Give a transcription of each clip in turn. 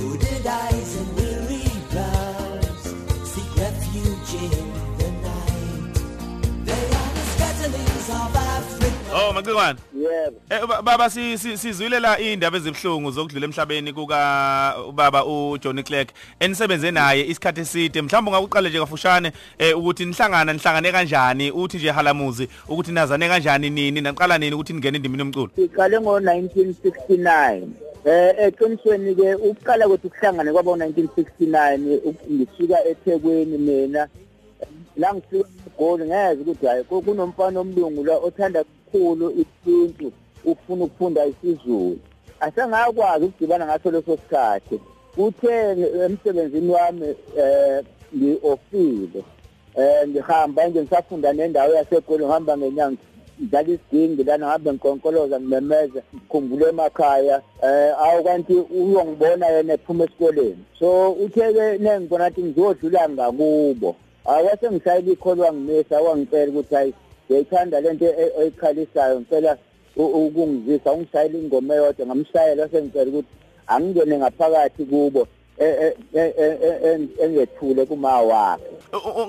Hooded eyes and weary brows seek refuge in the night. They are the scatterings of Africa. Oh macikwane. yebo Eh ba- baba si si- sizwile la indaba ezibhlungu zokudlula emhlabeni kuka ubaba uJohnny Clerk enisebenze naye isikhathi eside mhlawumbe ungakuqala nje kafushane eh ukuthi nihlangana nihlangane kanjani uthi nje halamuzi ukuthi nazane kanjani nini naqala nini ukuthi ningene endimini yomculo siqale ngo-1969 eh eqinisweni ke ukuqala kwethu ukuhlangana kwaba ngo-1969 ngisuka eThekwini mina. La ngifika eGoli ngeze ukuthi hayi ku- kunomfana omlungu la othanda kakhulu isintu ufuna ukufunda isiZulu. Asengakwazi ukudibana ngaso leso sikhathi. Kuthe emsebenzini wami eh ngi-ofile. Eh ngihamba nje ngisafunda nendawo yaseGoli ngihamba ngenyanga ngidlala isidingi lana ngabe ngikonkoloza ngimemeza ngikhumbule emakhaya eh awu kanti uyongibona yena ephuma esikoleni. So uthe-ke nengibona ukuthi ngizodlula ngakubo. Awase ngishayela ikholo wangimisa wangicela ukuthi hayi ngiyayithanda lento e- oyikhalisayo ngicela u- ukungizisa ungishayela ingoma eyodwa ngamshayela sengicela ukuthi angingene ngaphakathi kubo. e- e- e- e- e- engethule kuma wakhe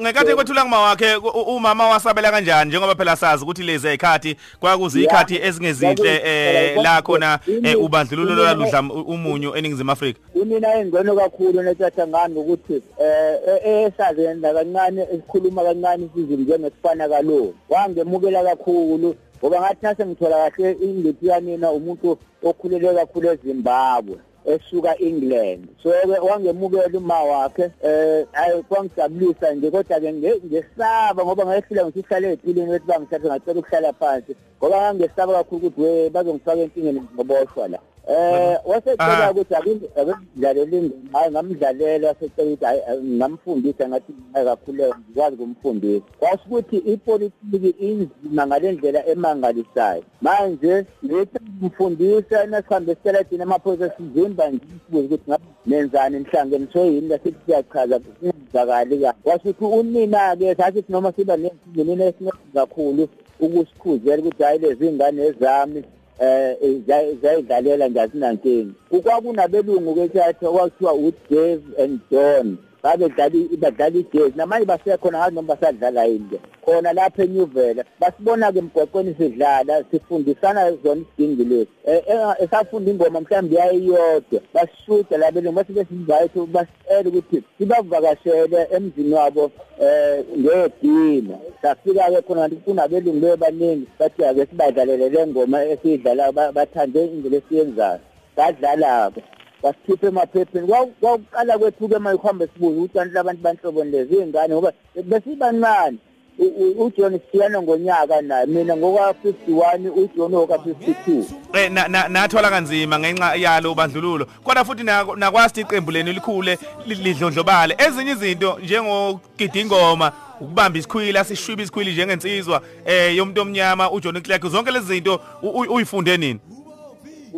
ngekade kwethula kuma wakhe umama wasabela kanjani? Njengoba phela sazi ukuthi lezi ayikhathi kwakuzi ikhathi ezingezinhle eh la khona eh, ubandlululo lwaludla umunyu eningizimu Afrika. Unina engcono kakhulu nethatha ngani ukuthi eh esazenda kancane esikhuluma kancane isizulu njengesifana kalo wangemukela kakhulu ngoba ngathi nase ngithola kahle ingiphi yanina umuntu okhulele kakhulu eZimbabwe. Esuka England. So ke wangemukela uma wakhe eh ayi kwangijabulisa nje kodwa ke nge- ngesaba ngoba ngayehlula ngisihlale ephilini bethi bangisathe ngacela ukuhlala phansi ngoba ngangesaba kakhulu ukuthi we bazongifaka enkingeni ngoboshwa la. Eh wasecela Ah. ukuthi akudlalela ingoma hayi ngamdlalela wasecela ukuthi hayi ngamfundisa ngathi kakhulu ngikwazi kumfundisa kwasho ukuthi ipolitiki inzima ngalendlela emangalisayo. Manje ngithi mfundisa nasihambe esiteladini amaphoyisa sizimba nje sibuze ukuthi ngabe nenzani nihlangene so yini lasithi siyachaza kungizakali kahle kwasho ukuthi unina-ke sasithi noma siba nenina esinceda kakhulu ukusikhuzela ukuthi hhayi lezi ngane ezami eh zay- zayidlalela nje asinankinga kwakunabelungu ke thatha kwakuthiwa uDave and John. Babedlala badlala igezi namanje basekhona ngazi noma basadlala yini ke khona lapha eNyuvela basibona ke emgwaqweni sidlala sifundisana zona isidingi lesi. Eh, eh, esafunda ingoma mhlawumbe yayiyodwa basishuda labelungu base besinvite basicela ukuthi sibavakashele emzini wabo eh ngedina safika ke khona kanti kunabelungu bebaningi bathi ake sibadlalele le ngoma esiyidlala ba- bathande indlela esiyenzayo. Sadlala-ke wasikhipha emaphepheni Kwaku- kwakuqala kwethu-ke ma ukuhambe sibuze ukuthi kanti labantu banhloboni lezi iy'ngane ngoba besibancane. U- u- ujohn siyana ngonyaka naye mina ngoka-fifty-one ujohn oka-fifty-two. Eh na- na- nathola kanzima ngenxa yalo ubandlululo. Kodwa futhi nako- nakwazi iqembu lenu likhule li- lidlondlobale. Ezinye izinto njengogida ingoma ukubamba isikhwila sishwiba isikhwili njengensizwa eh yomuntu omnyama uJohn Clerk zonke lezi zinto u- u- uyifunde nini? U-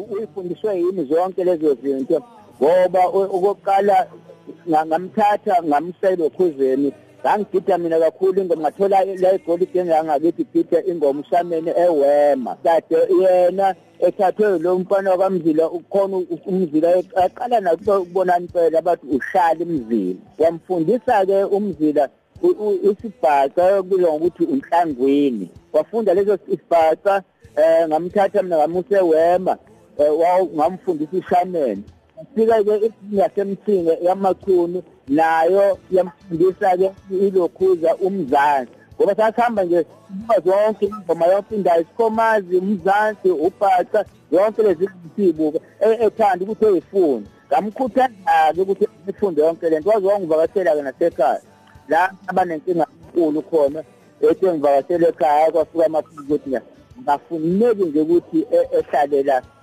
uyifundiswe yini zonke lezo zinto? Ngoba u- okokuqala nga- ngamthatha ngamsela ekhuzeni ngangigida mina kakhulu ingoma ngathola la igolide engangakithi gida ingoma ushameni ewema. Kade yena ethathwe lo mfana wakamzila ukhona u- umzila aqala nakubona impela bathi uhlala imzila wamfundisa-ke umzila u- u- isibhaca kubizwa ngokuthi unhlangwini. Wafunda leso sibhaca eh ngamthatha mina ngamuse wema eh, wa- ngamfundisa ishameni fika ke yasemthinge yamachunu nayo yamfundisa ke ilokhuza umzansi ngoba sasihamba nje sibuka zonke ingoma yonke indawo isikhomazi umzansi ubhaca yonke lezi sibuka ethanda ukuthi eyifuni ngamkhuthaza-ke ukuthi ifunde yonke lento waze wangivakashela-ke nasekhaya. La abanenkinga enkulu khona ethi ngivakashele ekhaya kwafika amaphiko ukuthi nje ngafuneki nje ukuthi e- ehlale la na- eh,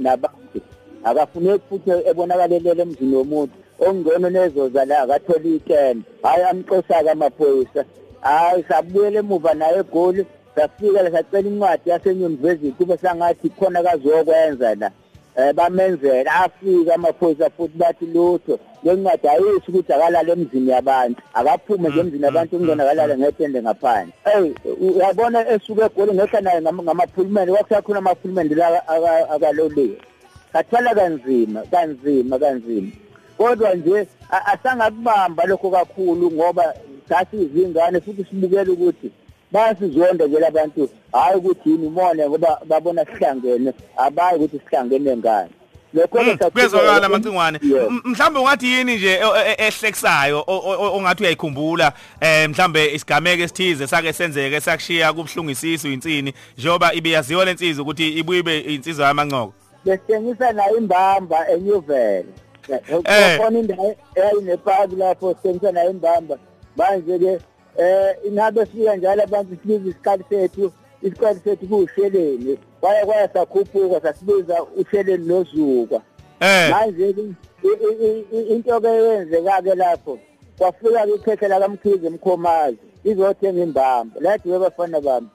nabantu akafuneki futhi ebonakalelele emzini womuntu. Ongcono nezoza la akathola ikene hhayi amxosa-ke amaphoyisa. Hhayi sabuyela emuva naye egoli safika la sacela incwadi yasenyunivesithi kube sangathi khona kazokwenza la. Um bamenzela afika amaphoyisa futhi bathi lutho le ncwadi ayisho ukuthi akalala emzini yabantu. Akaphume nje emzini yabantu kungena akalala ngethende ngaphandle. Eyi uyabona esuke egoli ngehla naye ngama- ngamaphulumende kwakusakhona amaphulumende la aka- akaloliwe. Sathwala kanzima kanzima kanzima. Kodwa nje a- asangakubamba lokho kakhulu ngoba sasizingane futhi sibukela ukuthi bayasizonda nje labantu hayi ukuthi yini umone ngoba babona sihlangene abayi ukuthi sihlangene ngani. Lokho Mm, kuyezwakala macingwane. Mhlawumbe ungathi yini nje ehlekisayo ongathi uyayikhumbula eh mhlawumbe isigameke esithize sake senzeke sakushiya kubhlungu isisu insini njoba ibiyaziwa lensizwa ukuthi ibuye ibe insizwa yamancoko besengisa nayo imbamba enyuvele. Eh. khona indawo eyayinepaki lapho sengisa nayo imbamba. Manje ke eh ingabe sifika njalo abantu sibiza isikali sethu isikali sethu kuwusheleni. Kwaya kwaya sakhuphuka sasibiza usheleni nozuka. Eh. Manje ke i- i- i- into ke yenzeka-ke lapho kwafika-ke ikhekhe lakamkhize mkhomazi izothenga imbamba lathi webafana bami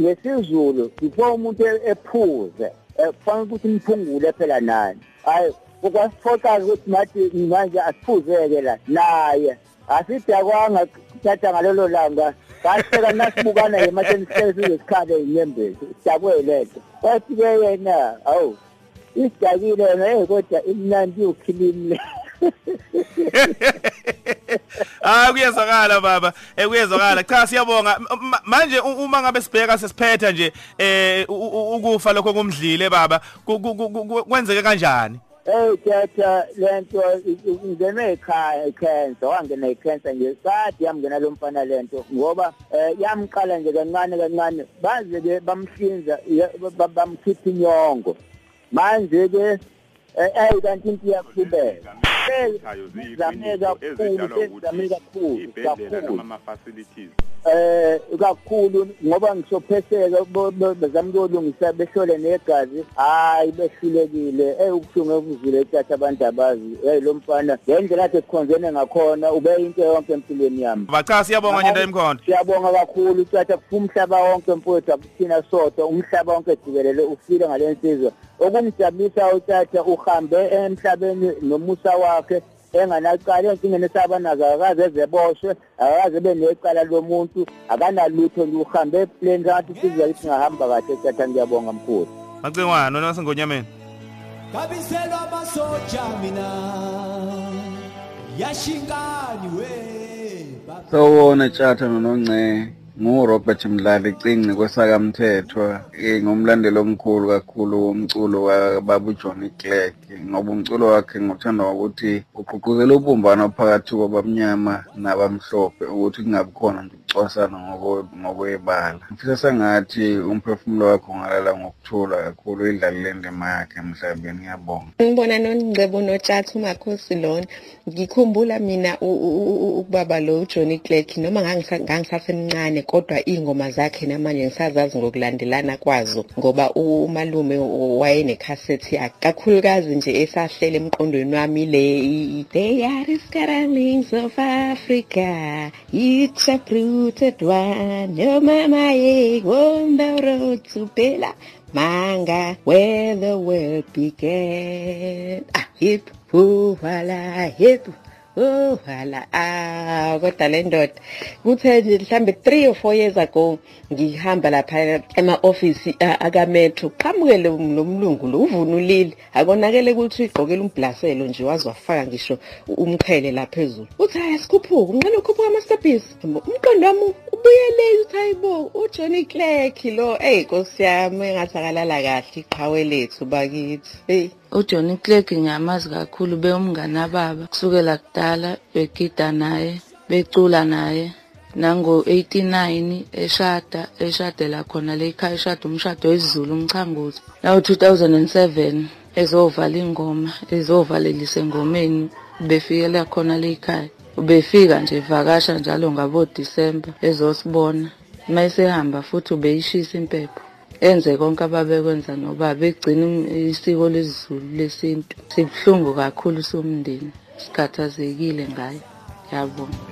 ngesizulu before umuntu e- ephuze eh, kufanele ukuthi niphungule phela nani. Hayi kwasiphoqa-ke ukuthi nathi manje asiphuzeke la naye. Asidakwanga thatha ngalelo langa. Kahleka nasibukana ye manje sihlele sizesikhale inyembezi. Sidakwe lento kwathi-ke yena awu isidakile yona hey kodwa imnandi iwukhilini Ah kuyezwakala baba. Eh kuyezwakala. Cha siyabonga. M- ma- manje u- uma ngabe sibheka sesiphetha nje eh u- u- ukufa lokho kumdlile baba ku- ku- ku- ku- kwenzeke kanjani? Hey tata lento ngene ekhaya ikhensa wangena ikhensa nje kade yamngena lo mfana lento ngoba eh, yamqala nje kancane kancane. Baze ke bamhlinza ya- ba- bamkhipha inyongo. Manje ke eh kanti into iyaqhubeka zame kakhulu zame kakhulu kakhulu ama-facilities. Eh kakhulu ngoba ngisophetheka bezama ukulungisa behlole negazi. Hayi behlulekile. Eh ubuhlungu ebuzile ethatha abantu abazi. Hey lo mfana ngendlela athi sikhonzene ngakhona ube into yonke empilweni yami. Bacha siyabonga nje ndayimkhonto siyabonga kakhulu. Uthatha kufa umhlaba wonke mfowethu akuthina sodwa. Umhlaba wonke jikelele ufile ngale nsizwa. Okungijabulisa uthatha uhambe emhlabeni nomusa wakhe. Enganacala enkingeni esabanazo akakaze ezeboshwe akakaze ebe necala lomuntu akanalutho nje uhambe eplane kanti isizwe lithi ngahamba kahle tata ngiyabonga mkhulu. Macingwane noma sengonyameni Kabiselwa amasoja mina yashingani we baba. Sawona tshata nonongce nguRobert Mdlali cinci kwesakamthethwa ngumlandeli omkhulu kakhulu womculo kaBaba uJohn Clegg ngoba umculo wakhe ngothanda ukuthi ugqugquzela ubumbano phakathi kwabamnyama nabamhlophe ukuthi kungabi khona nje ukucwasana ngokwe- ngokwebala. Ngifisa sengathi umphefumulo wakhe ungalala ngokuthula kakhulu idlalile indima yakhe emhlabeni. Ngiyabonga. Ngibona nongcebo notshatha umakhosi lona. Ngikhumbula mina u- u- u- ubaba lo uJohnny Clegg noma ngangisa- ngangisasemncane kodwa ingoma zakhe namanje ngisazazi ngokulandelana kwazo ngoba u- umalume wayenekhasethi yakhe. Kakhulukazi nje esahlele emqondweni wami le i- they are the scatterlings of Africa each uprooted one no mama ye on the road to Bela Manga, where the world began. Ah, hip, hoo, hala, hip, oh, hala. Ah, kodwa le ndoda. Kuthe nje mhlambe 3 or 4 years ago ngihamba lapha ema-office a- akametro qhamuke lo lo mlungu lo uvunulile. Akonakele ukuthi igqokela umblaselo nje waze wafaka ngisho umqhele la phezulu. Uthi hayi sikhuphuka unqane ukhuphuka amastabhisi umqondo wami ubuyele uthi hayibo uJohnny Clegg lo. Hey nkosi yami engathi akalala kahle iqhawe lethu bakithi. Hey uJohnny Clegg ngiyamazi kakhulu bewumngane baba kusukela kudala begida naye becula naye. Nango 89 eshada eshadela khona le ekhaya eshada umshado wesiZulu umchanguzo. Nawo 2007 ezovala ingoma ezovalelisa engomeni befikela khona le ekhaya. Ubefika nje vakasha njalo ngabo December ezosibona mayisehamba futhi ubeyishisa impepho. Enze konke ababekwenza nobaba egcina isiko lesizulu lesintu sibuhlungu kakhulu somndeni sikhathazekile ngayo yabonga